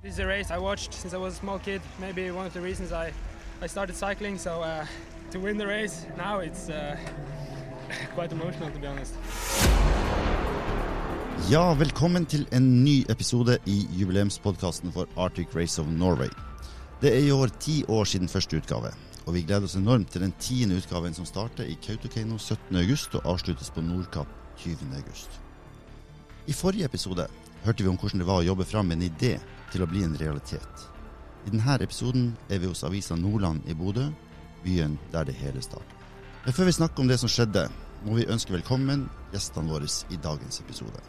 This is a race I watched since I was a small kid. Maybe one of the reasons I, I started cycling. So uh, to win the race now, it's uh, quite emotional to be honest. Ja, velkommen til en ny episode i jubileumspodkasten for Arctic Race of Norway. Det er i år ti år siden første utgave, og vi gleder oss enormt til den tiende utgaven som starter i Kautokeino 17.8 og avsluttes på Nordkapp 20.8. I forrige episode hørte vi om hvordan det var å jobbe fram en idé til å bli en realitet. I denne episoden er vi hos avisa Nordland i Bodø, byen der det hele startet. Men før vi snakker om det som skjedde, må vi ønske velkommen gjestene våre i dagens episode.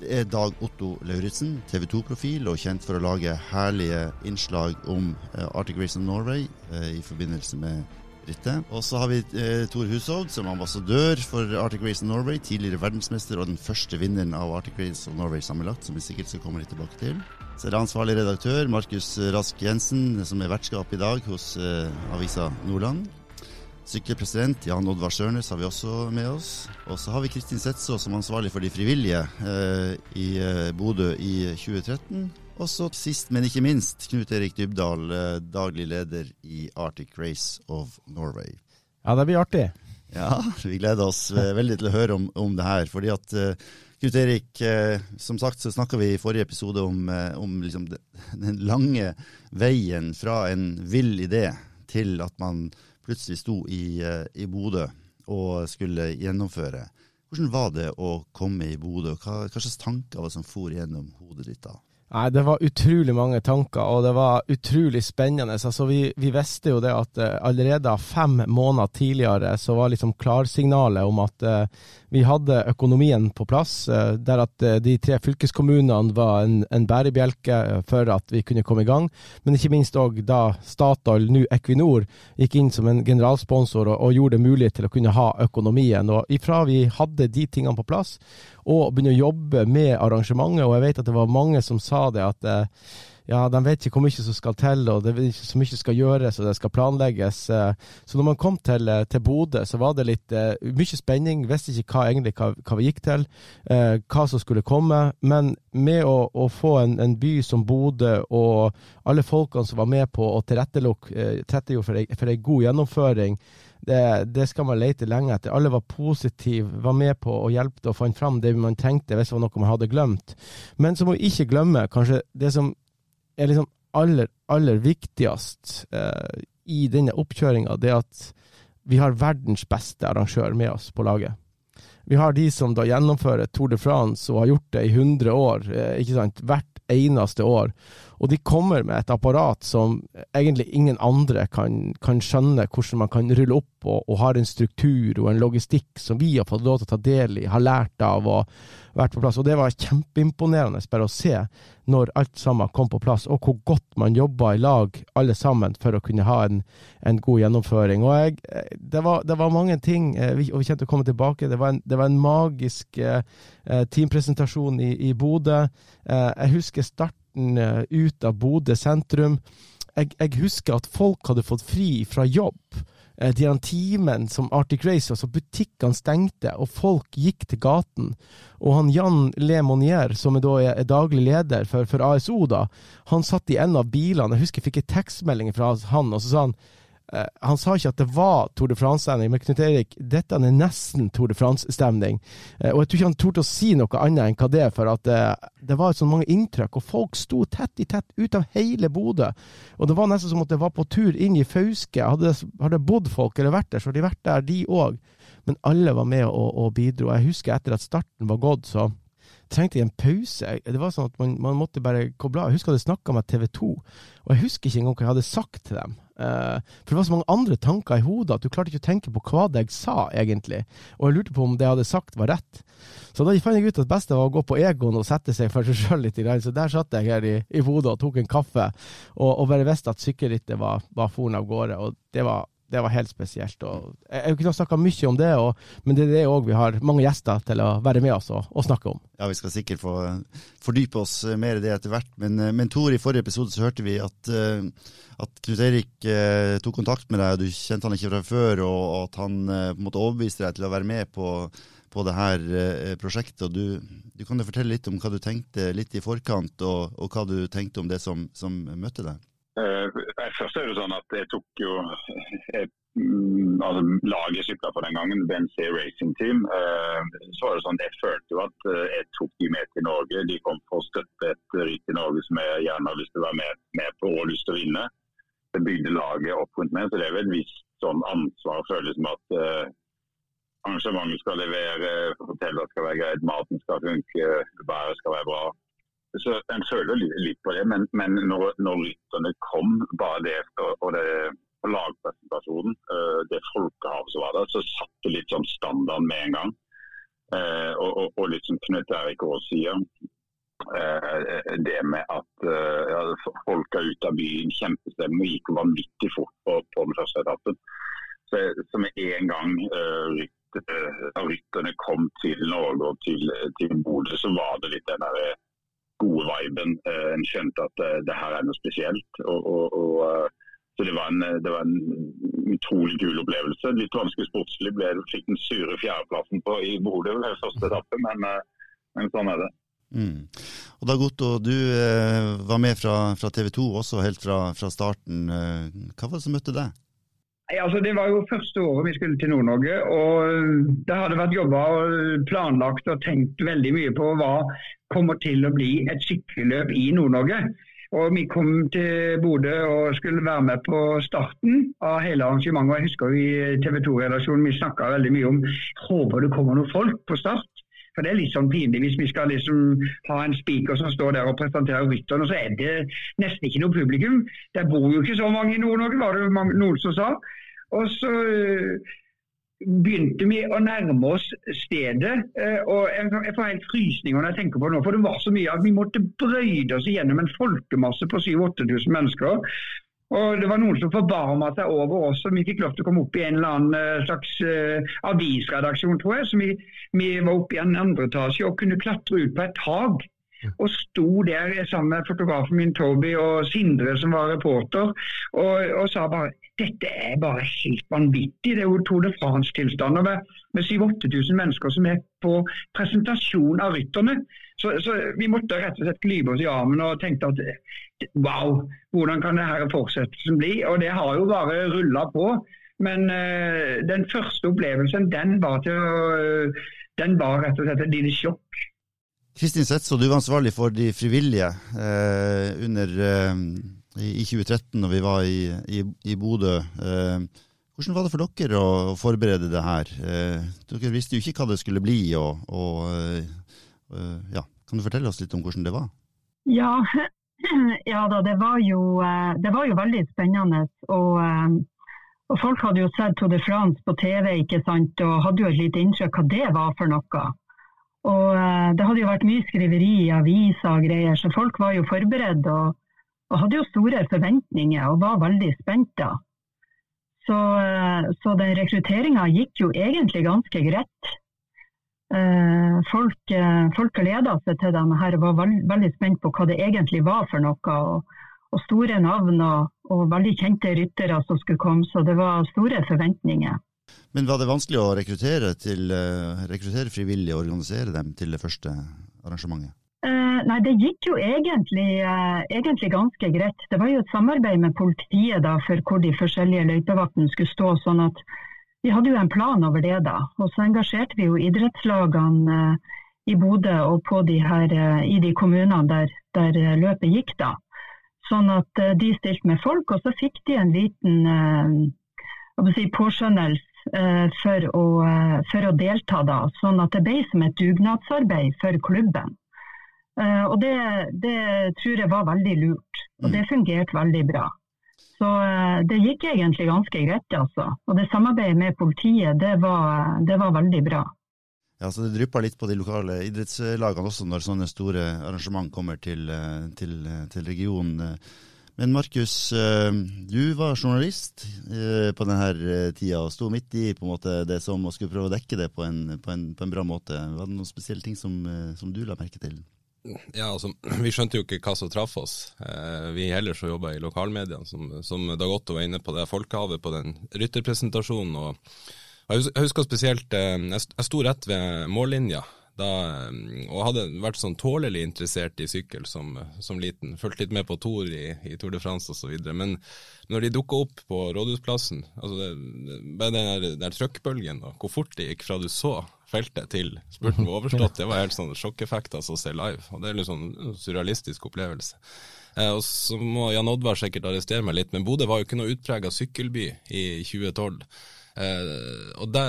Det er Dag Otto Lauritzen, TV 2-profil og kjent for å lage herlige innslag om eh, Arctic Race of Norway eh, i forbindelse med rittet. Og så har vi eh, Tor Hushovd som ambassadør for Arctic Race of Norway, tidligere verdensmester og den første vinneren av Arctic Race of Norway sammenlagt, som vi sikkert skal komme litt tilbake til. Så er det ansvarlig redaktør Markus Rask Jensen, som er vertskap i dag hos eh, avisa Nordland. Sykkelpresident Jan Oddvar Sørnes har vi også med oss. Og så har vi Kristin Setsaa som ansvarlig for de frivillige eh, i eh, Bodø i 2013. Og så sist, men ikke minst, Knut Erik Dybdahl, eh, daglig leder i Arctic Race of Norway. Ja, det blir artig. Ja, vi gleder oss eh, veldig til å høre om, om det her. fordi at eh, Knut Erik, eh, som sagt så snakka vi i forrige episode om, eh, om liksom den, lange veien fra en vill idé til at man plutselig sto i, eh, i Bodø og skulle gjennomføre. Hvordan var det å komme i Bodø? Hva, hva slags tanker var det som for gjennom hodet ditt da? Nei, Det var utrolig mange tanker, og det var utrolig spennende. Altså, vi, vi visste jo det at uh, allerede fem måneder tidligere så var liksom klarsignalet om at uh, vi hadde økonomien på plass, uh, der at de tre fylkeskommunene var en, en bærebjelke for at vi kunne komme i gang. Men ikke minst òg da Statoil, nå Equinor, gikk inn som en generalsponsor og, og gjorde det mulig til å kunne ha økonomien. Og ifra vi hadde de tingene på plass, og begynne å jobbe med arrangementet. Og jeg vet at det var mange som sa det, at eh, ja, de vet ikke hvor mye som skal til, og det er ikke så mye som skal gjøres, og det skal planlegges. Så når man kom til, til Bodø, så var det litt mye spenning. Visste ikke hva, egentlig, hva, hva vi gikk til, hva som skulle komme. Men med å, å få en, en, by som Bodø, og alle folkene som var med på å tilrettelegge for, for en god gjennomføring, det, det, skal man lete lenge etter. Alle var positive, var med på å hjelpe å finne fram det man tenkte hvis det var noe man hadde glemt. Men så må vi ikke glemme kanskje det som er liksom aller, aller viktigst eh, i denne oppkjøringa, det at vi har verdens beste arrangør med oss på laget. Vi har de som da gjennomfører Tour de France og har gjort det i 100 år, eh, ikke sant, hvert eneste år. Og de kommer med et apparat som egentlig ingen andre kan, kan skjønne hvordan man kan rulle opp, og, og, har en struktur og en logistikk som vi har fått lov til å ta del i, har lært av og vært på plass. Og det var kjempeimponerende bare å se når alt sammen kom på plass, og hvor godt man jobba i lag alle sammen for å kunne ha en, en god gjennomføring. Og jeg, det, var, det, var, mange ting, eh, og vi til å komme tilbake. Det var en, det var en magisk eh, eh teampresentasjon i, i Bodø. Jeg husker starten Eh, ut av Bodø sentrum. Jeg, jeg, husker at folk hadde fått fri fra jobb. De de timen som Arctic Race, altså butikkene stengte, og folk gikk til gaten. Og han Jan Le Monnier, som er, da er daglig leder for, for, ASO, da, han satt i en av bilene. Jeg husker jeg fikk en tekstmelding fra han, og så sa han han sa ikke at det var Tour de France-stemning, men Knut Erik, dette er nesten Tour de France-stemning. Uh, og jeg tror ikke han torde å si noe annet enn hva det er, for at det, det var så mange inntrykk, og folk sto tett i tett ut av hele Bodø. Og det var nesten som at det var på tur inn i Fauske. Hadde, det bodd folk eller vært der, så hadde de vært der, de òg. Men alle var med og, og bidro. Jeg husker etter at starten var gått, så trengte jeg en pause. Det var sånn at man, man måtte bare koble av. Jeg husker jeg hadde snakka med TV 2, og jeg husker ikke engang hva jeg hadde sagt til dem. Uh, for det var så mange andre tanker i hodet at du klarte ikke å tenke på hva det jeg sa, egentlig. Og jeg lurte på om det jeg hadde sagt, var rett. Så da fant jeg ut at beste var å gå på egoen og sette seg for seg sjøl litt. Så der satt jeg her i, i hodet og tok en kaffe, og, og bare visste at sykkelrittet var, var foren av gårde. Og det var det var helt spesielt. Og jeg, kunne ha snakka mye om det, og, men det er det òg vi har mange gjester til å være med oss og, og, snakke om. Ja, vi skal sikkert få fordype oss mer i det etter hvert. Men, eh, men Tor, i forrige episode så hørte vi at, at Knut Erik tok kontakt med deg, og du kjente han ikke fra før, og, og at han på en måte overbeviste deg til å være med på, på det her eh, prosjektet. og du, du, kan jo fortelle litt om hva du tenkte litt i forkant, og, og hva du tenkte om det som, som møtte deg? Uh, først er det sånn at jeg tok jo jeg, mm, altså, Laget sykla på den gangen, BNC Racing Team. Uh, så var det sånn, Jeg følte jo at uh, jeg tok de med til Norge. De kom for å støtte et ritt i Norge som jeg gjerne har lyst til å være med, med på og lyst til å vinne. Det bygde laget opp rundt meg, så det er vel et visst sånn ansvar. Føles som at arrangementet skal levere, hotellet skal være greit, maten skal funke, været skal være bra. Så En føler litt på det, men, men når, når, rytterne kom, bare det og det på lagpresentasjonen, eh, det folkehavet som var der, så satt det litt sånn standard med en gang. Eh, og, og, og litt som Knut Erik Aas sier, eh, det med at ja, folk er ute av byen, kjempestemning, gikk vanvittig fort på, på den første etappen. Så, så med en gang rytterne kom til Norge og til, til Bodø, så var det litt den der gode viben. Eh, en skjønte at eh, det her er noe spesielt. Og, og, og, eh, så det var, en, det var, en, utrolig kul opplevelse. Litt vanskelig sportslig ble. Fikk den sure fjerdeplassen på i Bodø første etappe, men, men, sånn er det. Mm. Og Dag Otto, du eh, var med fra, fra TV 2 også helt fra, fra starten. Hva var det som møtte deg? Altså, det var jo første året vi skulle til Nord-Norge. og Det hadde vært jobba og planlagt og tenkt veldig mye på hva kommer til å bli et sykkelløp i Nord-Norge. Og Vi kom til Bodø og skulle være med på starten av hele arrangementet. og Jeg husker I TV 2-redaksjonen vi snakka veldig mye om håper det kommer noen folk på start. For Det er litt sånn pinlig hvis vi skal liksom ha en speaker som står der og presenterer rytteren, og så er det nesten ikke noe publikum. Der bor jo ikke så mange i Nord-Norge, var det noen som sa. Og så eh, begynte vi å nærme oss stedet. Eh, og Jeg får helt frysninger når jeg tenker på det nå, for det var så mye at vi måtte brøyde oss gjennom en folkemasse på 7000-8000 mennesker. Og Det var noen som forbarma seg over oss, og vi fikk lov til å komme opp i en eller annen eh, slags uh, avisredaksjon, tror jeg. Så vi, vi var oppe i en andre etasje og kunne klatre ut på et tak. Og sto der sammen med fotografen min Toby og Sindre som var reporter, og, og sa bare dette er bare helt vanvittig. Det er jo Tour de France-tilstander med, med 7000-8000 mennesker som er på presentasjon av rytterne. Så, så, vi måtte rett og slett klype oss i armen og tenkte at wow, hvordan kan dette fortsettelsen bli? Og det har jo bare rulla på. Men uh, den første opplevelsen, den var, til, uh, den var rett og slett et lite sjokk. Kristin Setso, du var ansvarlig for de frivillige uh, under i 2013 når vi var i, i, i Bodø. Eh, hvordan var det for dere å, forberede det her? Eh, dere visste jo ikke hva det skulle bli. Og, og eh, ja. Kan du fortelle oss litt om hvordan det var? Ja, ja da, det var, jo, eh, det var jo veldig spennende. Og, eh, og, folk hadde jo sett Tour de France på TV ikke sant? og hadde jo et lite inntrykk hva det var for noe. Og eh, Det hadde jo vært mye skriveri i aviser og greier, så folk var jo forberedt. og og hadde jo store forventninger og var veldig spente. Så, eh, så den rekrutteringa gikk jo egentlig ganske greit. Eh, folk, eh, folk gleda seg til denne her var veld, veldig spent på hva det egentlig var for noe. Og, og store navn og, og, veldig kjente ryttere som skulle komme, så det var store forventninger. Men var det vanskelig å rekruttere, til, rekruttere frivillige og organisere dem til det første arrangementet? Nei, Det gikk jo egentlig, eh, egentlig, ganske greit. Det var jo et samarbeid med politiet da, for hvor de forskjellige løypevaktene skulle stå. sånn at Vi hadde jo en plan over det. da. Og Så engasjerte vi jo idrettslagene eh, i Bodø og de her, eh, i de kommunene der, der, løpet gikk. da. Sånn at de stilte med folk, og så fikk de en liten si, påskjønnelse for å, for å, delta. da, Sånn at det ble som et dugnadsarbeid for klubben. Uh, og det, det, tror jeg var veldig lurt, og det mm. fungerte veldig bra. Så uh, det gikk egentlig ganske greit, altså. Og det samarbeidet med politiet, det var, det var veldig bra. Ja, så Det drypper litt på de lokale idrettslagene også når sånne store arrangement kommer til, eh, til, til regionen. Men Markus, du var journalist på denne tida og sto midt i måte, det som å skulle prøve å dekke det på en, på en, på en bra måte. Var det noen spesielle ting som, som du la merke til? Ja, altså, Vi skjønte jo ikke hva som traff oss. Eh, vi ellers som jobba i lokalmediene, som, som Dag Otto var inne på, det er folkehavet på den rytterpresentasjonen. og Jeg husker spesielt Jeg sto rett ved mållinja da, og hadde vært sånn tålelig interessert i sykkel som, som liten. Fulgt litt med på Tour i, i Tour de France osv. Men når de dukka opp på Rådhusplassen, altså det, bare den der, der trøkkbølgen og hvor fort det gikk fra du så feltet til spurten var overstått, det var helt sånn sjokkeffekt altså å se live. og Det er litt sånn surrealistisk opplevelse. Eh, og Så må Jan Oddvar sikkert arrestere meg litt, men Bodø var jo ikke noe utprega sykkelby i 2012. Eh, og det,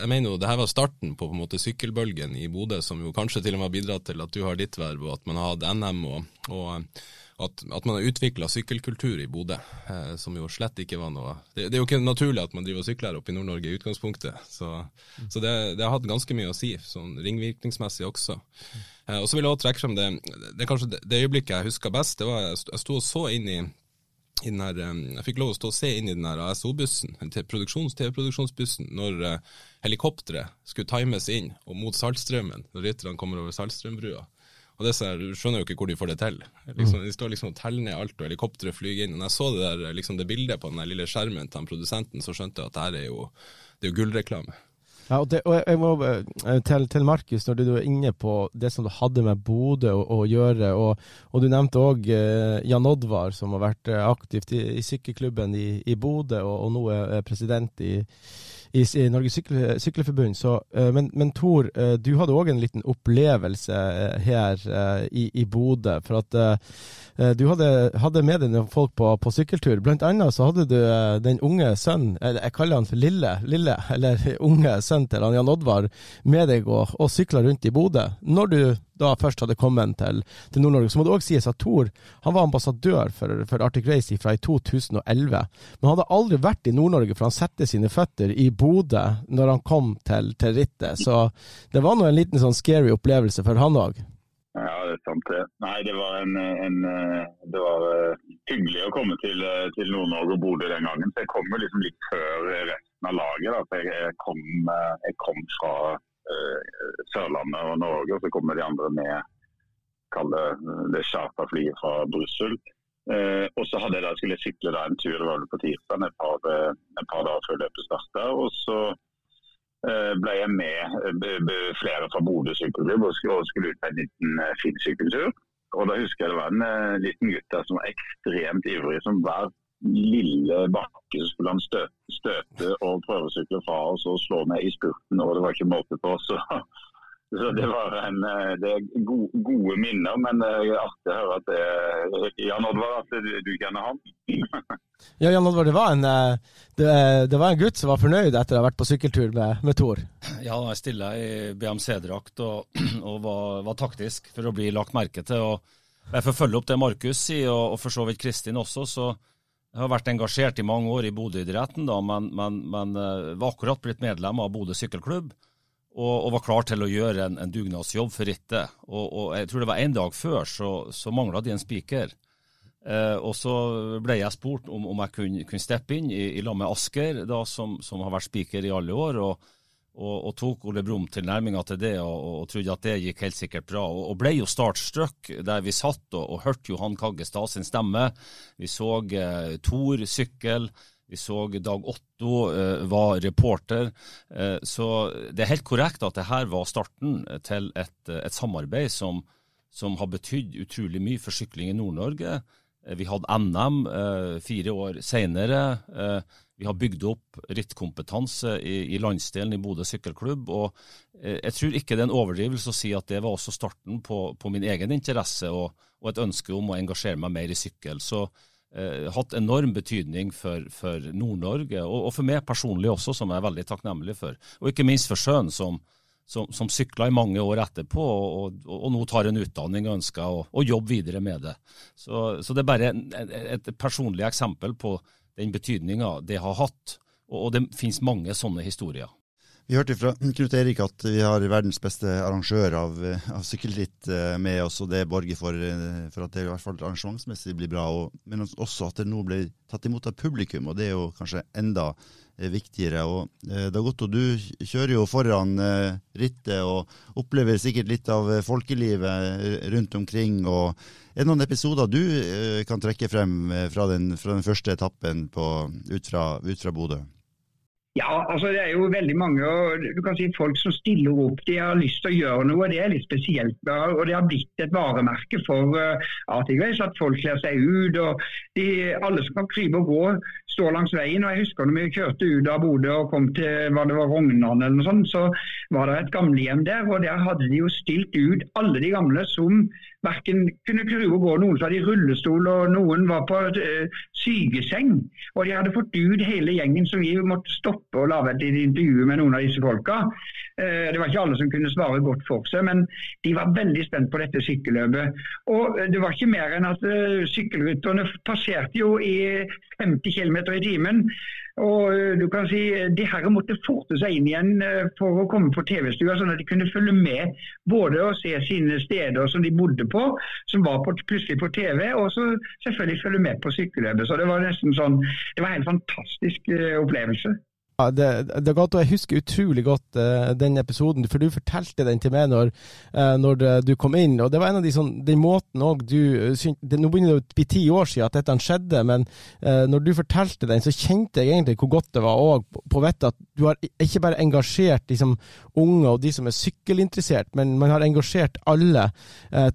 jeg mener jo det her var starten på, på en måte sykkelbølgen i Bodø, som jo kanskje til og med har bidratt til at du har ditt verv, og at man har hatt NM, og, og at, at, man har utvikla sykkelkultur i Bodø, eh, som jo slett ikke var noe det, det, er jo ikke naturlig at man driver og sykler oppe i Nord-Norge i utgangspunktet, så, mm. så det, det, har hatt ganske mye å si, sånn ringvirkningsmessig også. Uh, og så vil jeg også trekke frem det, det, kanskje det, øyeblikket jeg husker best, det var jeg, sto og så inn i her, jeg fikk lov å stå og se inn i den ASO-bussen, TV-produksjonsbussen, når eh, helikopteret skulle times inn og mot Saltstraumen, når rytterne kommer over Saltstrømbrua. Og det Du skjønner jo ikke hvor de får det til. Liksom, de står liksom og teller ned alt, og helikopteret flyr inn. Og når jeg så det der, liksom det bildet på den der lille skjermen til produsenten, så skjønte jeg at det her er jo, det er jo gullreklame. Ja, og, det, og jeg må eh, til, til Markus, når du er inne på det som du hadde med Bodø å, å, gjøre, og, og du nevnte òg eh, Jan Oddvar, som har vært eh, aktivt i, i sykkelklubben i, i Bodø, og, og nå er president i, i, i Norges Sykle, Sykleforbund. Så, uh, men, men Tor, uh, du hadde òg en liten opplevelse uh, her i, i Bodø. For at du hadde, hadde, med deg noen folk på, på, sykkeltur. Blant annet så hadde du den unge sønnen, jeg kaller han for Lille, Lille eller unge sønnen til Jan Oddvar, med deg og, og sykla rundt i Bodø. Når du da først hadde kommet til, til Nord-Norge. Så må det òg sies at Thor han var ambassadør for, for Arctic Race fra i 2011. Men han hadde aldri vært i Nord-Norge, for han satte sine føtter i Bodø når han kom til, til rittet. Så det var nå en liten sånn scary opplevelse for han òg. Ja, det er sant det. Nei, det var, en, en, det var uh, hyggelig å komme til, uh, til Nord-Norge og Bodø den gangen. Så jeg kom jo liksom litt før resten av laget. Da. Jeg, jeg, kom, uh, jeg kom fra Eh, Sørlandet og Norge, og så kommer de andre med kalle det charterflyet fra Brussel. Eh, og så hadde jeg da, skulle jeg sykle da en tur det var vel på tirsdag, et eh, et par dager før løpet starta. Og så eh, ble jeg med flere fra Bodø sykkelklubb og skulle, og skulle ut på en liten eh, fin sykkeltur. Og da husker jeg det var en eh, liten gutt der som var ekstremt ivrig, som hver lille bakke så skulle han støte, støte og prøvesykle fra oss og slå ned i spurten, og det var ikke måte på. Så, så det var en, eh, det er gode, gode minner, men det er artig å høre at det, Jan Oddvar, at du, du kjenner han. ja, Jan Oddvar, det var, en, eh, det, det, var en gutt som var fornøyd etter å ha vært på sykkeltur med, med Tor? Ja, jeg stilla i BMC-drakt og, og var, var, taktisk for å bli lagt merke til. og Jeg får følge opp det Markus sier, og, og for så vidt Kristin også. så jeg har vært engasjert i mange år i Bodø-idretten, men, men, men, eh, var akkurat blitt medlem av Bodø sykkelklubb. Og, og, var klar til å gjøre en, en dugnadsjobb for rittet. Og, og, jeg tror det var en dag før så, så mangla de en spiker. Eh, og så ble jeg spurt om, om jeg kunne, kunne steppe inn i, i lag med Asker, da, som, som, har vært spiker i alle år. og og, og, tok Ole Brumm tilnærminga til det og, og, trodde at det gikk helt sikkert bra. Og, og ble jo startstrøkk der vi satt og, hørte Johan Kaggestad sin stemme. Vi så eh, Tor sykkel. Vi så Dag Otto eh, var reporter. Eh, så det er helt korrekt at det her var starten til et, et samarbeid som, som har betydd utrolig mye for sykling i Nord-Norge. Eh, vi hadde NM eh, fire år senere. Eh, vi har bygd opp rittkompetanse i, landsdelen i Bodø sykkelklubb. og Jeg tror ikke det er en overdrivelse å si at det var også starten på, på min egen interesse og, og, et ønske om å engasjere meg mer i sykkel. Så eh, hatt enorm betydning for, for Nord-Norge, og, og, for meg personlig også, som jeg er veldig takknemlig for. Og ikke minst for sjøen, som, som, som sykla i mange år etterpå, og, og, og nå tar en utdanning og ønsker å, jobbe videre med det. Så, så det er bare et, et personlig eksempel på den betydninga det har hatt. Og, og det finnes mange sånne historier. Vi hørte fra Knut Erik at vi har verdens beste arrangør av, av sykkelritt eh, med oss, og det borger for, eh, for, at det i hvert fall arrangementsmessig blir bra. Og, men også at det nå blir tatt imot av publikum, og det er jo kanskje enda eh, viktigere. Og Dagotto, du kjører jo foran rittet og opplever sikkert litt av folkelivet rundt omkring. og er det noen episoder du kan trekke frem fra den, fra den første etappen på, ut fra, ut fra Bodø? Ja, altså det er jo veldig mange du kan si folk som stiller opp. De har lyst til å gjøre noe. Det er litt spesielt. og Det har blitt et varemerke for uh, Arctic at folk kler seg ut. og de, Alle som kan krype og gå, står langs veien. og Jeg husker når vi kjørte ut av Bodø og kom til hva det var Rognan, eller noe sånt, så var det et gamlehjem der. og Der hadde de jo stilt ut alle de gamle som verken kunne krue og gå. Noen som hadde i rullestol, og noen var på uh, sygeseng. Og de hadde fått ut hele gjengen, så vi måtte stoppe og lage et intervju med noen av disse folka. Eh, det var ikke alle som kunne svare godt for seg, men de var veldig spent på dette sykkelløpet. Og det var ikke mer enn at eh, sykkelrytterne passerte jo i 50 km i timen. Og eh, du kan si, De her måtte forte seg inn igjen for å komme på TV-stua, sånn at de kunne følge med både å se sine steder som de bodde på, som var på, plutselig på TV, og så selvfølgelig følge med på sykkelløpet. Så det var nesten sånn, det var en helt fantastisk opplevelse. Ja, det, det godt, og Jeg husker utrolig godt uh, den episoden, for du fortalte den til meg når, uh, når du kom inn. og Det var en av de sånn, den måten også du det, Nå begynner det å bli ti år siden at dette skjedde, men uh, når du fortalte den, så kjente jeg egentlig hvor godt det var òg på vettet at du har ikke bare engasjert liksom, unge og de som er sykkelinteressert, men man har engasjert alle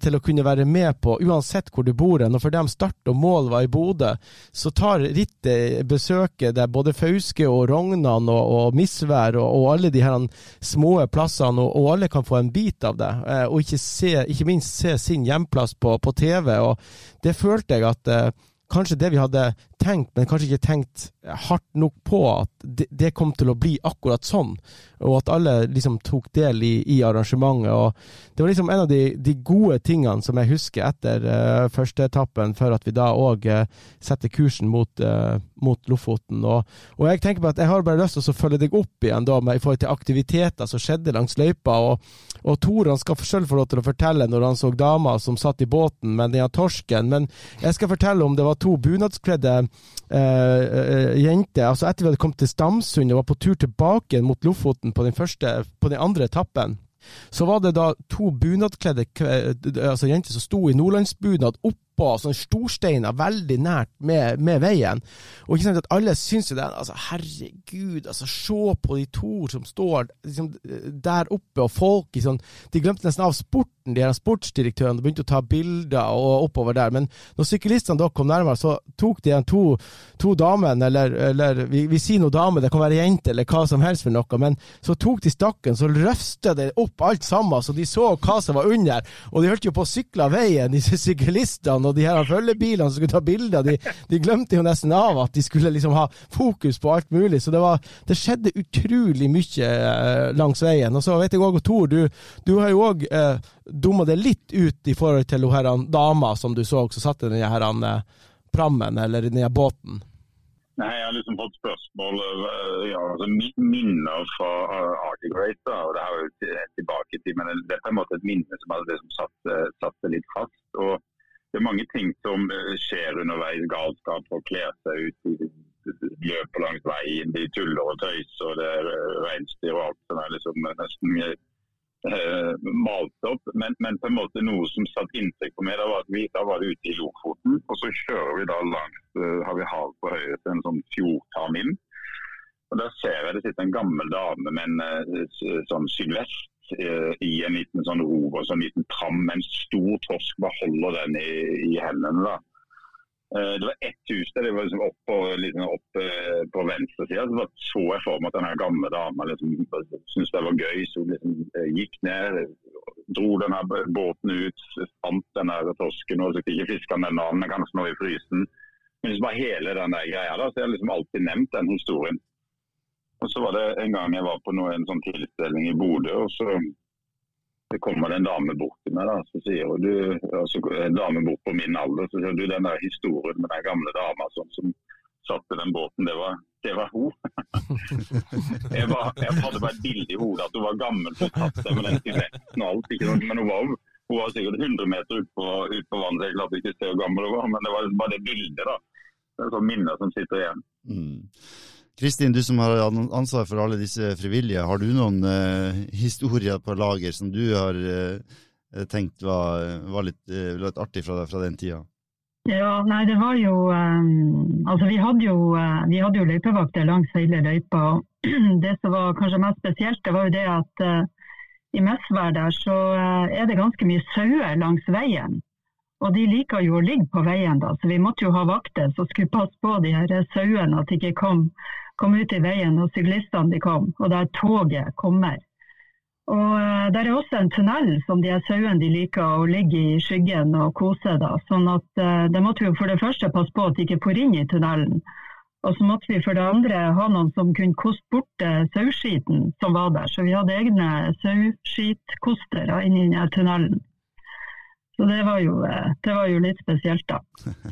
til å kunne være med på, uansett hvor du bor. Og for dem start og mål var i Bodø, så tar rittet besøket der både Fauske og Rogna og, og misvær og, og, alle de her små plassene, og, og, alle kan få en bit av det. Eh, og ikke, se, ikke minst se sin hjemplass på, på, TV. og Det følte jeg at eh, kanskje det vi hadde tenkt, men kanskje ikke tenkt hardt nok på at det, kom til å bli akkurat sånn, og at alle liksom tok del i, i arrangementet. og Det var liksom en av de, de gode tingene som jeg husker etter uh, første etappen, før at vi da òg uh, eh, setter kursen mot, uh, mot Lofoten. Og, og, jeg tenker på at jeg har bare lyst til å følge deg opp igjen da, med, i forhold til aktiviteter som skjedde langs løypa. og, og Tor han skal selv få lov til å fortelle når han så dama som satt i båten med den torsken, men jeg skal fortelle om det var to bunadskledde eh, jenter. altså Etter vi hadde kommet til Stamsund og var på tur tilbake mot Lofoten på den, første, på den andre etappen, så var det da to bunadkledde altså jenter som sto i nordlandsbunad opp oppå sånne storsteiner veldig nært med, med veien. Og ikke sant at alle syns jo det altså Herregud, altså se på de to som står liksom, der oppe, og folk i sånn De glemte nesten av sporten, de her sportsdirektørene, begynte å ta bilder og oppover der. Men når syklistene da kom nærmere, så tok de to, to damene, eller, eller vi, vi, sier noe dame, det kan være jente eller hva som helst for noe, men så tok de stakken, så røfta det opp alt sammen, så de så hva som var under. Og de holdt jo på å sykle av veien, disse syklistene og de her følgebilene som skulle ta bilder, de, de, glemte jo nesten av at de skulle liksom ha fokus på alt mulig. Så det, var, det skjedde utrolig mye eh, langs veien. Og så vet jeg òg, Tor, du, du, har jo òg eh, dumma det litt ut i forhold til hun dama som du så, som satt i den her eh, prammen eller den her båten. Nei, Jeg har liksom fått spørsmål eh, ja, altså minner fra Arctic Race. Og Det er jo tilbake til, men Dette er en måte et minne som har liksom satt, satt litt fast. og det er mange ting som eh, skjer underveis. Galskap og kler seg ut i løper langs veien, de tuller og tøyser. og Det er eh, reinsdyr og alt som er liksom nesten eh, malt opp. Men, men, på en måte noe som satt inntrykk på meg, da var at vi da var ute i Lofoten. Og så kjører vi da langs har vi hav på høyre til en sånn fjordtarm inn. Og Der ser jeg det sitter en gammel dame med en sånn sylvest Eh, i en liten sånn rov og sånn liten tram en stor torsk. Bare holder den i, i hendene. Eh, det var ett hus der, det var liksom opp, på, liksom opp eh, på venstre side. Så så jeg for meg at denne gamle dama liksom, syntes det var gøy. Så hun liksom gikk ned, dro denne båten ut, fant denne torsken og så ikke fiska den annen, kanskje nå i frysen. Men liksom bare hele den der greia da, så jeg har liksom alltid nevnt den historien. Og Så var det en gang jeg var på noe, en sånn tilstelning i Bodø. og så det kommer det en dame bort til meg da, så sier hun, du, altså, en dame bort på min alder, så sier du den der historien med den gamle dama som, som satt i den båten, det var, det var hun. jeg, var, jeg, hadde bare et bilde i hodet at hun var gammel og tatt med den stiletten og alt. ikke sant? Men hun var, hun var sikkert 100 meter ut på vannet, jeg klarte ikke å se hvor gammel hun var. Men det var bare det bildet. da. Det er sånn minner som sitter igjen. Mm. Kristin, du som har ansvar for alle disse frivillige, har du noen uh, historier på lager som du har uh, tenkt var, var litt, uh, litt, artig fra, fra, den tida? Ja, nei, det var jo um, Altså, vi hadde jo, vi hadde jo løypevakter langs hele løypa. og Det som var kanskje mest spesielt, det var jo det at i Mesvær der så er det ganske mye sauer langs veien. Og de liker jo å ligge på veien, da, så vi måtte jo ha vakter som skulle passe på de her sauene, at de ikke kom, kom ut i veien og syklistene de kom, og der toget kommer. Og uh, Der er også en tunnel som de sauene de liker å ligge i skyggen og kose. da, sånn at uh, Det måtte vi for det første passe på at de ikke for inn i tunnelen. Og så måtte vi for det andre ha noen som kunne koste bort saueskiten som var der. Så vi hadde egne sauskitkostere inni denne tunnelen. Så det var, jo, det var jo litt spesielt, da.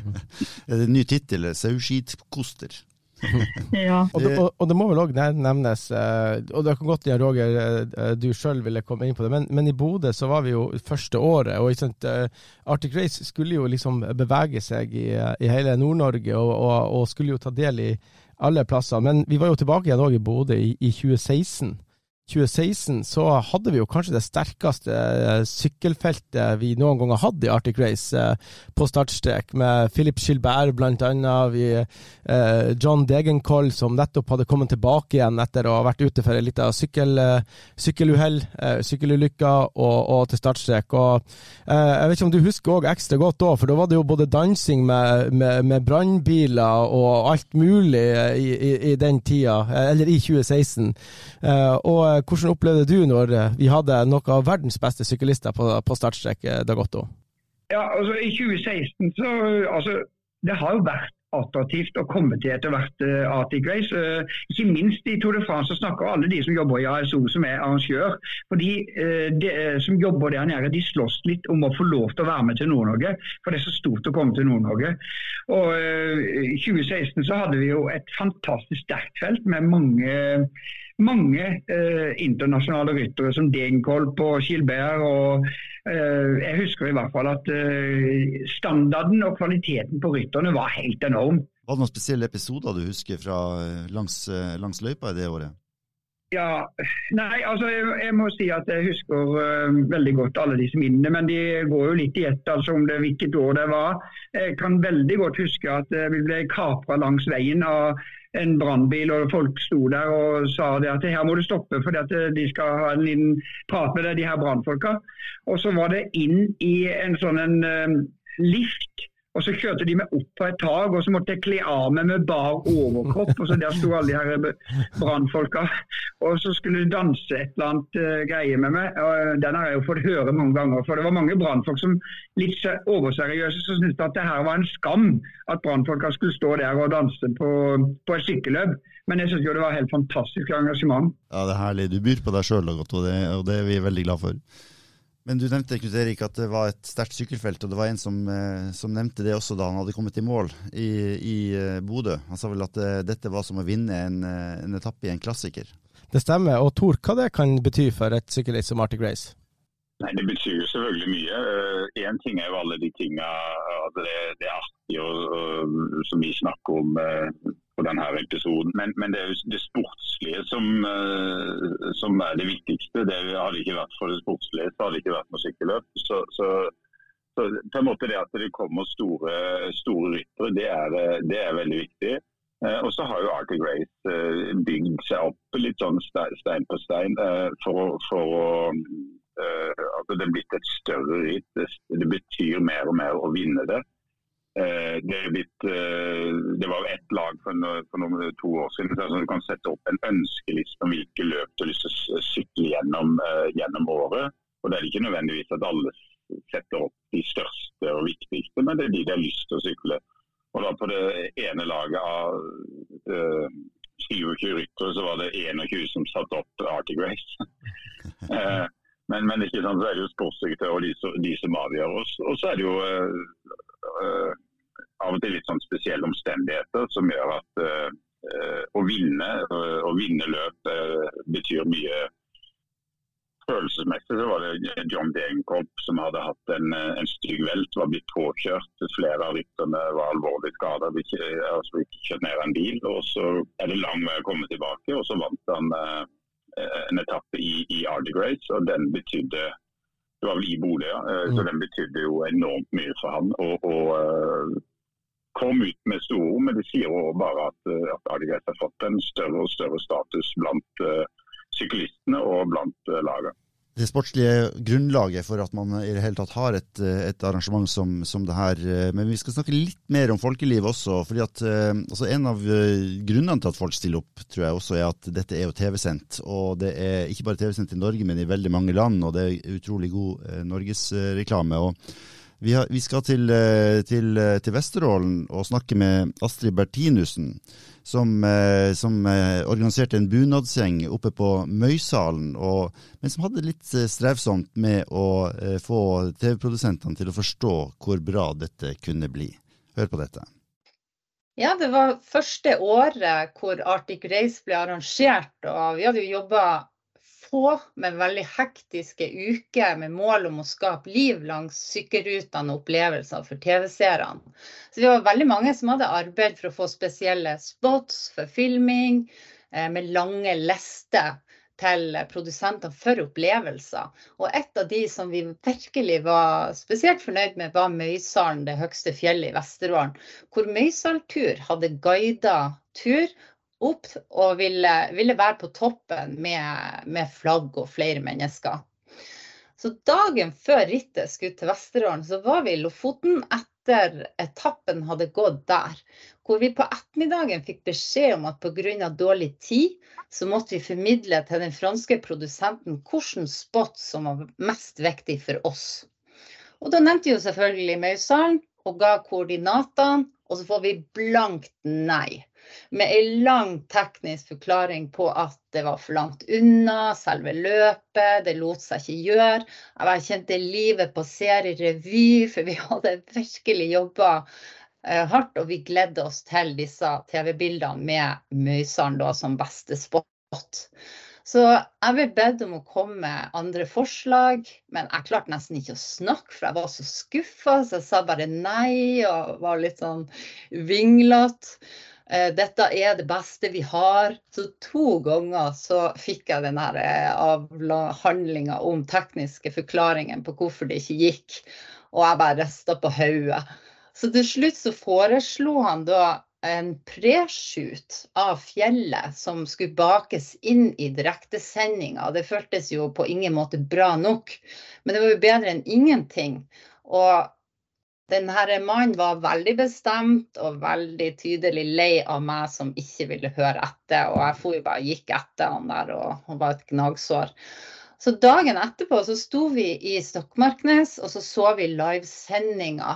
er det en ny tittel? Sauskitkoster? ja. Og det, og, og det, må vel òg nevnes, eh, og det kan godt gjøre, Roger, eh, du sjøl ville komme inn på det, men, men i Bodø så var vi jo første året, og sant, eh, Arctic Race skulle jo liksom bevege seg i, i hele Nord-Norge og, og, og, skulle jo ta del i alle plasser. Men vi var jo tilbake igjen òg i Bodø i, i 2016. 2016 så hadde vi jo kanskje det sterkeste eh, sykkelfeltet vi noen gang har hatt i Arctic Race eh, på startstrek, med Philip Gilbert annet, vi, eh, John Degenkoll som nettopp hadde kommet tilbake igjen etter å ha vært ute for en liten sykkel, sykkeluhell, sykkelulykke, og, og, til startstrek. Og, jeg vet ikke om du husker òg ekstra godt da, for da var det jo både dansing med, med, med brannbiler og alt mulig i, i, i, den tida, eller i 2016. og hvordan opplevde du når eh, vi hadde noen av verdens beste syklister på, på startstrek, eh, Dag Otto? Ja, altså I 2016 så altså, Det har jo vært attraktivt å komme til etter hvert uh, Arctic Race. Uh, ikke minst i Tour de France så snakker alle de som jobber i ASO som er arrangør. For de, uh, de som jobber der nede, de slåss litt om å få lov til å være med til Nord-Norge. For det er så stort å komme til Nord-Norge. Og I 2016 så hadde vi jo et fantastisk sterkt felt med mange mange eh, internasjonale ryttere som Degenkolb og Gilbert. og eh, Jeg husker i hvert fall at eh, standarden og kvaliteten på rytterne var helt enorm. Var det noen spesielle episoder du husker fra eh, langs, eh, langs løypa i det året? Ja, nei, altså jeg, jeg, må si at jeg husker uh, veldig godt alle disse minnene. Men de går jo litt i ett altså om det, hvilket år det var. Jeg kan veldig godt huske at uh, vi ble kapra langs veien av en brannbil, og folk sto der og sa det at her må du stoppe for eh, de skal ha en liten prat med deg, de her brannfolka. Og så var det inn i en sånn en, uh, lift og Så kjørte de meg opp på et tak, og så måtte jeg kle av meg med bar overkropp. og så Der sto alle de brannfolka. Og så skulle de danse et eller annet uh, greie med meg. og Den har jeg jo fått høre mange ganger. For det var mange brannfolk som litt overseriøse som syntes at det her var en skam at brannfolka skulle stå der og danse på, på et sykkelløp. Men jeg syns jo det var helt fantastisk engasjement. Ja, det er herlig. Du byr på deg sjøl, og, og det er vi veldig glad for. Men du nevnte Knut Erik, at det var et sterkt sykkelfelt, og det var en som, eh, som, nevnte det også da han hadde kommet i mål i, i eh, Bodø. Han sa vel at det, eh, dette var som å vinne en, en, etappe i en klassiker. Det stemmer. Og Tor, hva det kan bety for et sykkelritt som Arctic Race? Nei, Det betyr jo selvfølgelig mye. Én uh, ting er jo alle de tingene altså det, det, er artig og, og, som vi snakker om uh, på denne episoden. Men, men, det er jo det sportslige som, uh, som, er det viktigste. Det hadde ikke vært for det sportslige, så hadde det ikke vært noe sykkelløp. Så, så, så, på en måte det at det kommer store, store ryttere, det det er veldig viktig. Uh, og så har jo Arctic Race uh, bygd seg opp litt sånn stein på stein for, for å altså Det er blitt et større ritt. Det betyr mer og mer å vinne det. Eh, det, blitt, eh, det, var ett lag for, noen, for noen, to år siden så du kan sette opp en ønskeliste om hvilke løp du har lyst til å sykle gjennom, uh, gjennom, året. Og Det er ikke nødvendigvis at alle setter opp de største og viktigste, men det er de de har lyst til å sykle. Og da På det ene laget av uh, 27 ryttere så var det 21 som satte opp Arctic Race. uh, men, men, ikke sant, så er det jo sportssekretær og de, de, som avgjør. Og så er det jo uh, av og til litt sånn spesielle omstendigheter som gjør at uh, å vinne uh, å vinne løp uh, betyr mye. Følelsesmessig så var det John Degenkolb som hadde hatt en, en stygg velt, var blitt påkjørt. Flere av rytterne var alvorlig skada, altså ikke kjørt ned en bil. og Så er det lang vei å komme tilbake, og så vant han en etappe i, i Arctic og den betydde det var vel i Bodø, ja. Så Mm. den betydde jo enormt mye for han. Og, og kom ut med store ord, men de sier jo bare at, eh, at ADGS har fått en større og større status blant uh, syklistene og blant uh, laget. det sportslige grunnlaget for at man i det hele tatt har et, eh, et arrangement som, som det her. eh, Men vi skal snakke litt mer om folkeliv også. fordi at eh, altså En av eh, grunnene til at folk stiller opp, tror jeg også er at dette er jo TV-sendt. Og det er ikke bare TV-sendt i Norge, men i veldig mange land. Og det er utrolig god eh, norgesreklame. og vi, har, vi skal til, eh, til, eh, til Vesterålen og snakke med Astrid Bertinussen, som, eh, som organiserte en bunadsgjeng oppe på Møysalen, og, men som hadde litt strevsomt med å få TV-produsentene til å forstå hvor bra dette kunne bli. Hør på dette. Ja, det var første året hvor Arctic Race ble arrangert. og Vi hadde jo jobba få, men veldig hektiske uker med mål om å skape liv langs sykkelrutene og opplevelser for TV-seerne. Så vi var veldig mange som hadde arbeid for å få spesielle spots for filming, eh, med lange lister til produsenter for opplevelser. Og et av de som vi virkelig var spesielt fornøyd med, var Møysalen, det høyeste fjellet i Vesterålen. Hvor Møysaltur hadde guida tur opp og ville, ville være på toppen med, med flagg og flere mennesker. Så dagen før rittet skulle til Vesterålen, så var vi i Lofoten etter etappen hadde gått der. Hvor vi på ettermiddagen fikk beskjed om at pga. dårlig tid, så måtte vi formidle til den franske produsenten hvilken spot som var mest viktig for oss. Og da nevnte vi jo selvfølgelig Møysalen og ga koordinatene, og så får vi blankt nei. Med ei lang teknisk forklaring på at det var for langt unna selve løpet, det lot seg ikke gjøre. Jeg kjente livet passere i revy, for vi hadde virkelig jobba eh, hardt, og vi gledde oss til disse TV-bildene med Møysand som beste spot. Så jeg ble bedt om å komme med andre forslag, men jeg klarte nesten ikke å snakke, for jeg var så skuffa, så jeg sa bare nei og var litt sånn vinglete. Eh, Dette er det beste vi har. Så to ganger så fikk jeg den her avhandlinga om tekniske forklaringer på hvorfor det ikke gikk, og jeg bare rista på hodet. Så til slutt så foreslo han da en preshoot av fjellet som skulle bakes inn i direktesendinga. Det føltes jo på ingen måte bra nok, men det var jo bedre enn ingenting. Og den her mannen var veldig bestemt og veldig tydelig lei av meg som ikke ville høre etter. Og jeg for bare gikk etter han der, og han var et gnagsår. Så dagen etterpå så sto vi i Stokmarknes, og så så vi livesendinga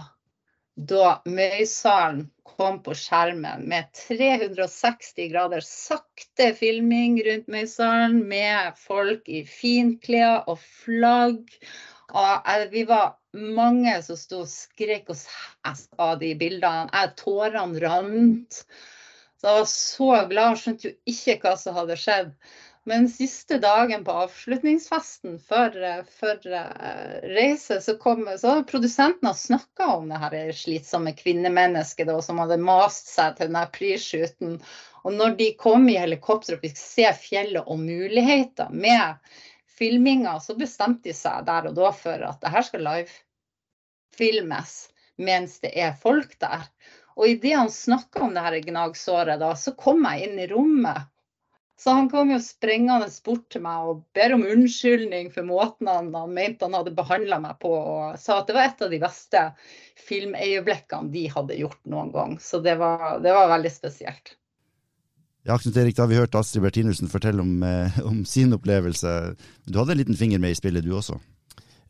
da Møysalen kom på skjermen med 360 grader sakte filming rundt Møysalen med folk i finklær og flagg. Og vi var mange som sto og skrek og hes av de bildene. Jeg Tårene rant. Så jeg var så glad, skjønte jo ikke hva som hadde skjedd. Men siste dagen på avslutningsfesten før, for eh, reise, så kom så produsenten snakka om det her slitsomme kvinnemennesket som hadde mast seg til denne prishooten. Og når de kom i helikopter og fikk se fjellet og muligheter med filminga, så bestemte de seg der og da for at det her skal livefilmes mens det er folk der. Og idet han snakka om det her gnagsåret, da, så kom jeg inn i rommet. Så han kom jo sprengende bort til meg og ber om unnskyldning for måten han, han mente han hadde behandla meg på, og sa at det var et av de beste filmøyeblikkene de hadde gjort noen gang. Så det var, det var veldig spesielt. Ja, Knut Erik, da har vi hørt Astrid Bertinussen fortelle om, eh, om sin opplevelse. Du hadde en liten finger med i spillet, du også?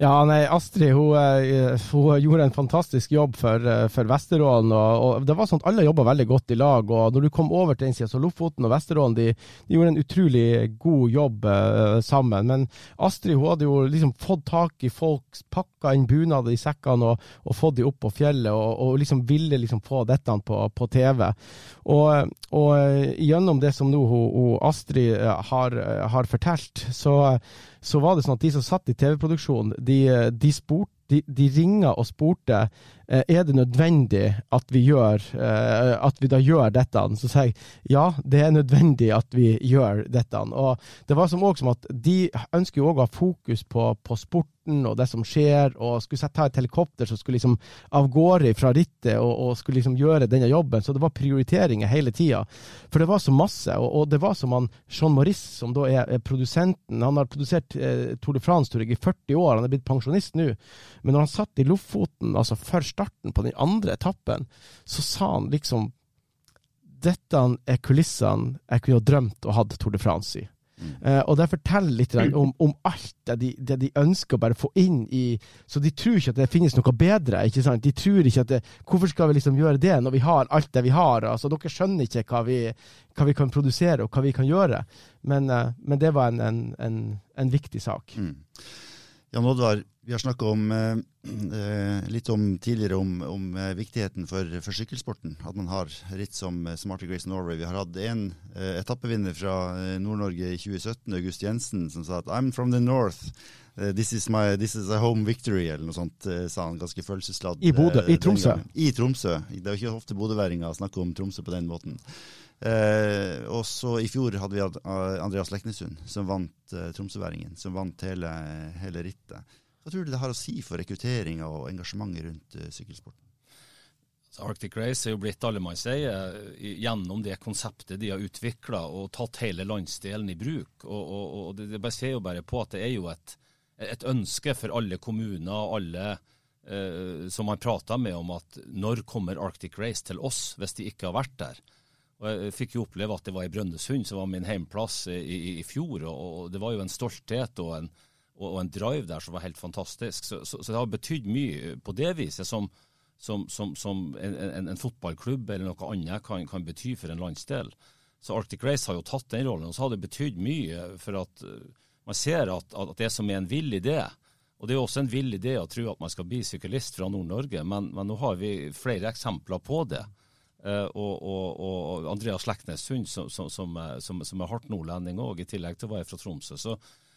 Ja, nei, Astrid hun, eh, hun gjorde en fantastisk jobb for, eh, for Vesterålen. Og, og det var sånn at Alle jobba veldig godt i lag. og Når du kom over til den sida, så Lofoten og Vesterålen de, de gjorde en utrolig god jobb uh, sammen. Men Astrid hun hadde jo liksom fått tak i folk, pakka inn bunad i sekkene og, og fått de opp på fjellet, og, og liksom ville liksom få dette på, på TV. Og, gjennom det som nå hun, hun Astrid har, har fortalt, så så var det sånn at de som satt i TV-produksjonen, de, de spurte de, de ringa og spurte eh, er det nødvendig at vi, gjør, eh, at vi da gjør dette. Så sier jeg ja, det er nødvendig at vi gjør dette. Og det var som, også som at de ønsker jo òg å ha fokus på, på sporten og det som skjer, og skulle ta et helikopter som skulle liksom av gårde fra rittet og, og, skulle liksom gjøre denne jobben. Så det var prioriteringer hele tida. For det var så masse. Og, og det var som han Jean Maurice, som da er, er produsenten Han har produsert eh, Tour de France tror i 40 år, han er blitt pensjonist nå. Men når han satt i Lofoten, altså før starten på den andre etappen, så sa han liksom Dette er kulissene jeg kunne ha drømt og hatt Tour de France i. Uh, og det forteller litt om, om alt det de, det de, ønsker å bare få inn i Så de tror ikke at det finnes noe bedre. ikke sant? De tror ikke at det, Hvorfor skal vi liksom gjøre det når vi har alt det vi har? altså Dere skjønner ikke hva vi, hva vi kan produsere og hva vi kan gjøre. Men, uh, men det var en, en, en, en viktig sak. Mm. Jan Oddvar, vi har snakka eh, eh, litt om tidligere om, om eh, viktigheten for, for, sykkelsporten. At man har ritt som eh, Smarty Grace Norway. Vi har hatt en eh, etappevinner fra Nord-Norge i 2017, August Jensen, som sa at I'm from the north. This is, my, this is a home victory, eller noe sånt, sa han ganske følelsesladd. I Bodø, i Tromsø. I Tromsø. Det er jo ikke ofte bodøværinger snakker om Tromsø på den måten. Eh, og så I fjor hadde vi Andreas Leknesund, som vant eh, tromsøværingen. Som vant hele, hele, rittet. Hva tror du det har å si for rekrutteringa og engasjementet rundt eh, sykkelsporten? Arctic Race er jo blitt allemannseie gjennom det konseptet de har utvikla og tatt hele landsdelen i bruk. Og, og, og det, det ser jo bare på at det er jo et, et ønske for alle kommuner og alle eh, som har prata med om at når kommer Arctic Race til oss, hvis de ikke har vært der. Og Jeg fikk jo oppleve at det var i Brønnøysund, som var min heimplass i, i, i fjor. Og, det var jo en stolthet og en, og, en drive der som var helt fantastisk. Så, så, så det har betydd mye på det viset som, som, som, som en, en, en, fotballklubb eller noe annet kan, kan, bety for en landsdel. Så Arctic Race har jo tatt den rollen. Og så har det betydd mye for at uh, man ser at, at, det som er en vill idé, og det er jo også en vill idé å tro at man skal bli syklist fra Nord-Norge, men, men, nå har vi flere eksempler på det. Uh, og, og, og, Andreas Leknes Sund, som, som, som, som, er hardt nordlending òg, i tillegg til å være fra Tromsø. Så,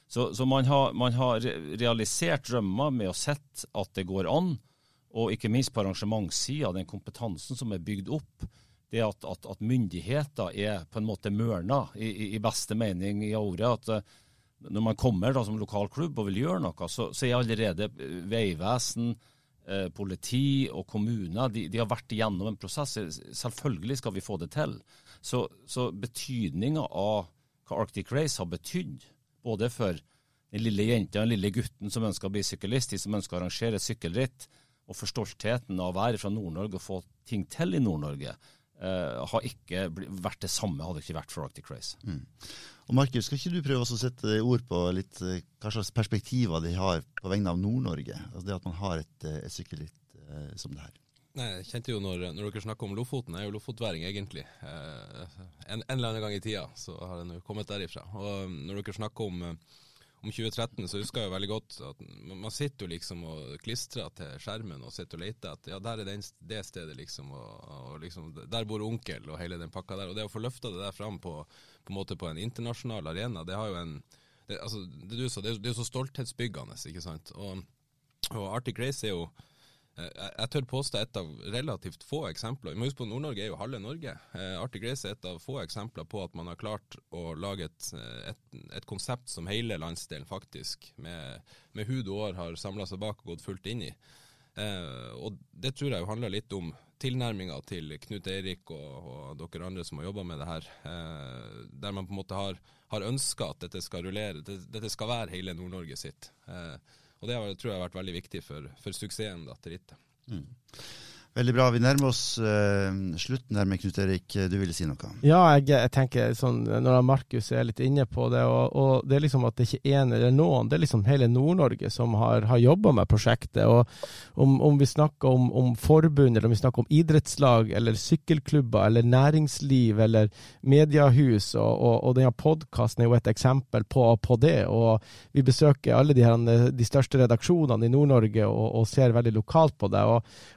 så, så man, har, man, har, realisert drømmer med å sett at det går an, og ikke minst på arrangementssida, den kompetansen som er bygd opp. Det at, at, at myndigheter er på en måte mørna, i, i, beste mening i ordet. at uh, Når man kommer da, som lokal klubb og vil gjøre noe, så, så er allerede Vegvesen, Eh, politi og kommuner de, de, har vært igjennom en prosess. Selvfølgelig skal vi få det til. Så, så betydninga av hva Arctic Race har betydd, både for den lille jenta og den lille gutten som ønsker å bli syklist, de som ønsker å arrangere sykkelritt, og for stoltheten av å være fra Nord-Norge og få ting til i Nord-Norge, uh, har ikke vært det samme hadde ikke vært for Arctic Race. Mm. Og Markus, skal ikke du prøve å sette ord på litt eh, hva slags perspektiver de har på vegne av Nord-Norge? Altså det at man har et, eh, et sykkelritt uh, som det her. Nei, jeg kjente jo når, når, dere snakker om Lofoten, jeg er jo lofotværing egentlig. Uh, en, en, eller annen gang i tida så har jeg nå kommet derifra. Og når dere snakker om om 2013 så husker jeg jo veldig godt at man sitter jo liksom og klistrer til skjermen og sitter og leter etter Ja, der er det, det stedet, liksom, og, og, liksom Der bor onkel og hele den pakka der. Og det å få løfta det der fram på, på, en måte på en internasjonal arena, det har jo en det, altså, det, du sa, det, er jo så stolthetsbyggende, ikke sant. Og, og Arctic Race er jo jeg tør påstå et av relativt få eksempler. Vi må huske på Nord-Norge er jo halve Norge. Eh, Arctic Race er et av få eksempler på at man har klart å lage et, eh, et, et konsept som hele landsdelen faktisk, med, med hud og år, har samla seg bak og gått fullt inn i. Eh, og Det tror jeg jo handler litt om tilnærminga til Knut Eirik og, og, dere andre som har jobba med det her. Eh, der man på en måte har, har ønska at dette skal rullere, dette, dette skal være hele Nord-Norge sitt. Eh, og det tror jeg har vært veldig viktig for, for suksessen til rittet. Mm. Veldig bra. Vi nærmer oss uh, slutten her med Knut Erik. Du ville si noe? Ja, jeg, jeg tenker sånn, når Markus er litt inne på det, og, og, det er liksom at det ikke er én eller noen, det er liksom hele Nord-Norge som har, har jobba med prosjektet. og om, om vi snakker om, om, forbund, eller om vi snakker om idrettslag, eller sykkelklubber, eller næringsliv, eller mediehus, og, og, og denne podkasten er jo et eksempel på, på, det. og Vi besøker alle de, her, de største redaksjonene i Nord-Norge og, ser veldig lokalt på det.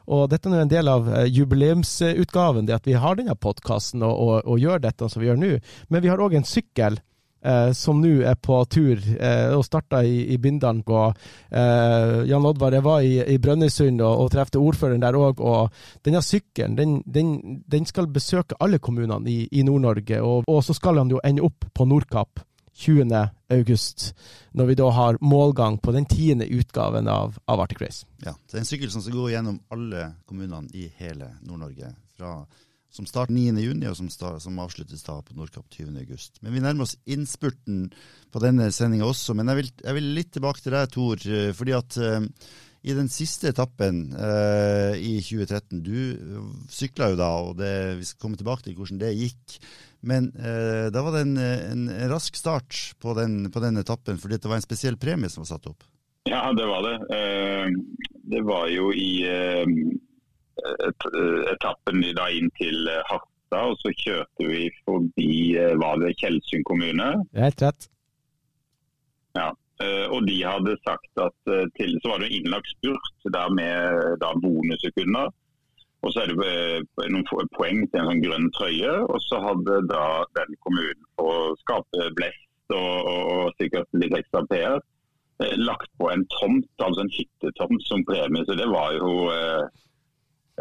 og dette er en del av eh, jubileumsutgaven, det at vi har denne podkasten og, og, og, gjør dette som vi gjør nå. Men vi har òg en sykkel eh, som nå er på tur eh, og starta i, i Bindalen. Og, eh, Jan Oddvar, jeg var i, i Brønnøysund og, og trefte ordføreren der òg. Og denne sykkelen den, den, den, skal besøke alle kommunene i, i Nord-Norge. Og, og, så skal han jo ende opp på Nordkapp 20. august, når vi da har målgang på den tiende utgaven av, av Arctic Race. Ja, Det er en sykkel som skal gå gjennom alle kommunene i hele Nord-Norge. som starter 9.6, og som, start, som, avsluttes da på Nordkapp 20.8. Men vi nærmer oss innspurten på denne sendinga også. Men jeg vil, jeg vil, litt tilbake til deg, Tor. Eh, fordi at uh, i den siste etappen uh, i 2013 Du sykla jo da, og det, vi skal komme tilbake til hvordan det gikk. Men eh, da var det en, en, en rask start på den, på den, etappen, fordi det var en spesiell premie som var satt opp. Ja, det var det. Det var jo i etappen da inn til eh, Harstad, og så kjørte vi forbi eh, var det Tjeldsund kommune. Helt rett. Ja, eh, og de hadde sagt at til, så var det innlagt spurt der med da bonussekunder. Og så er det noen poeng til en sånn grønn trøye. Og så hadde da den kommunen på skape blest og, og, og sikkert litt ekstra PR lagt på en tomt, altså en hyttetomt som premie. Så det var jo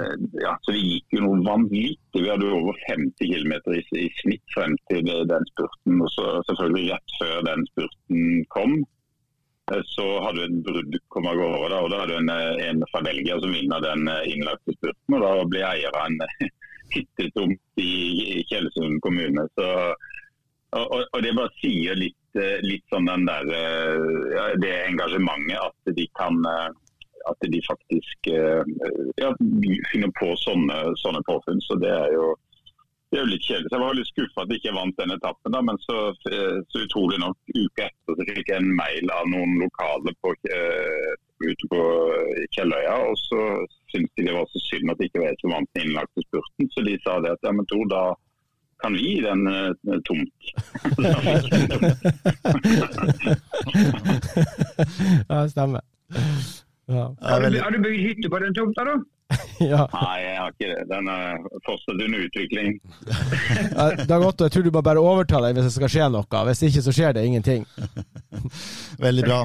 Eh, ja, så Det gikk jo noe vanvittig. Vi hadde over 50 km i, i, snitt frem til den spurten. og så Selvfølgelig rett før den spurten kom, eh, så hadde du et brudd komme av gårde. Da, og da hadde du en, eh, en fra Belgia som vinner den innlagte spurten. og Da av en hyttetomt i, Kjellesund kommune. Så, og, og, Det bare sier litt, litt sånn den der, det engasjementet at de kan at de faktisk eh, ja, finner på sånne, sånne påfunn. Så det er jo det er jo litt kjedelig. Så Jeg var litt skuffa at jeg ikke vant den etappen, da, men så, eh, så, utrolig nok uke etter så fikk jeg en mail av noen lokale på, uh, ute på Kjelløya. og Så syntes de det var så synd at de ikke var hvor som vant den innlagte spurten. Så de sa det at ja, men Tor, da kan vi gi den uh, tomt. ja, stemmer. Ja. Har, du, har, du, bygd hytte på den tomta, da? ja. Nei, jeg har ikke det. Den er fortsatt under utvikling. ja, Dag Otto, jeg tror du må bare overta deg hvis det skal skje noe. Hvis ikke så skjer det ingenting. Veldig bra.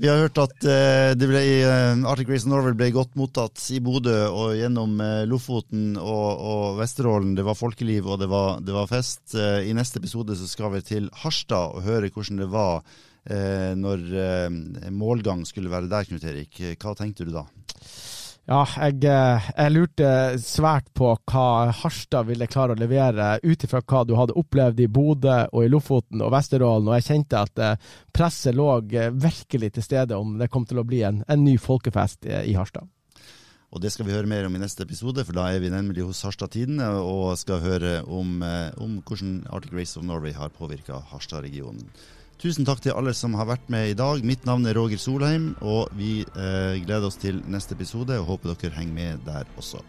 Vi har hørt at uh, det ble, uh, Arctic Race Norway ble godt mottatt i Bodø og gjennom uh, Lofoten og, og, Vesterålen. Det var folkeliv og det var, det var fest. I neste episode så skal vi til Harstad og høre hvordan det var eh, når eh, målgang skulle være der, Knut Erik. Hva tenkte du da? Ja, jeg, eh, jeg, lurte svært på hva Harstad ville klare å levere, ut ifra hva du hadde opplevd i Bodø og i Lofoten og Vesterålen. Og jeg kjente at eh, presset lå eh, virkelig til stede om det kom til å bli en, en ny folkefest i Harstad. Og Det skal vi høre mer om i neste episode, for da er vi nemlig hos Harstad Tidende og skal høre om, om hvordan Arctic Race of Norway har påvirka Harstad-regionen. Tusen takk til alle som har vært med i dag. Mitt navn er Roger Solheim, og vi eh, gleder oss til neste episode og håper dere henger med der også.